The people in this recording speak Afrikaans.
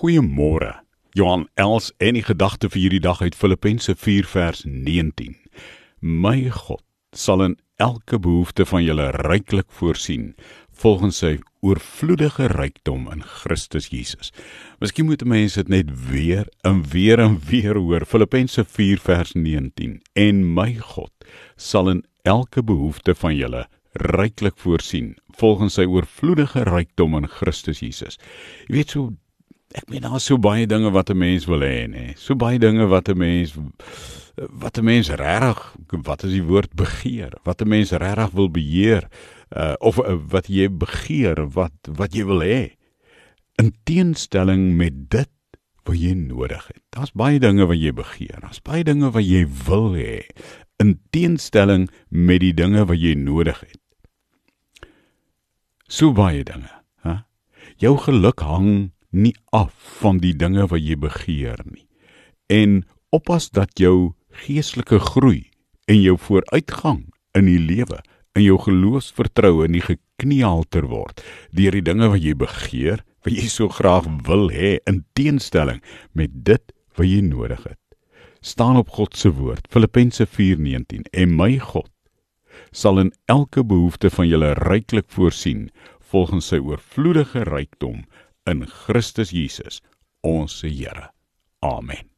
Goeiemôre. Johan Els en die gedagte vir hierdie dag uit Filippense 4 vers 19. My God sal in elke behoefte van julle ryklik voorsien volgens sy oorvloedige rykdom in Christus Jesus. Miskien moet mense dit net weer en weer en weer hoor. Filippense 4 vers 19. En my God sal in elke behoefte van julle ryklik voorsien volgens sy oorvloedige rykdom in Christus Jesus. Jy weet so ek meen daar's so baie dinge wat 'n mens wil hê nê. So baie dinge wat 'n mens wat 'n mens regtig wat is die woord begeer? Wat 'n mens regtig wil beheer uh, of uh, wat jy begeer, wat wat jy wil hê. In teenstelling met dit wat jy nodig het. Daar's baie dinge wat jy begeer. Daar's baie dinge wat jy wil hê in teenstelling met die dinge wat jy nodig het. So baie dinge, hè? Jou geluk hang nie af van die dinge wat jy begeer nie. En oppas dat jou geestelike groei en jou vooruitgang in die lewe in jou geloofsvertroue nie gekniehalter word deur die dinge wat jy begeer, wat jy so graag wil hê in teenstelling met dit wat jy nodig het. Staan op God se woord, Filippense 4:19. En my God sal in elke behoefte van julle ryklik voorsien volgens sy oorvloedige rykdom in Christus Jesus, ons Here. Amen.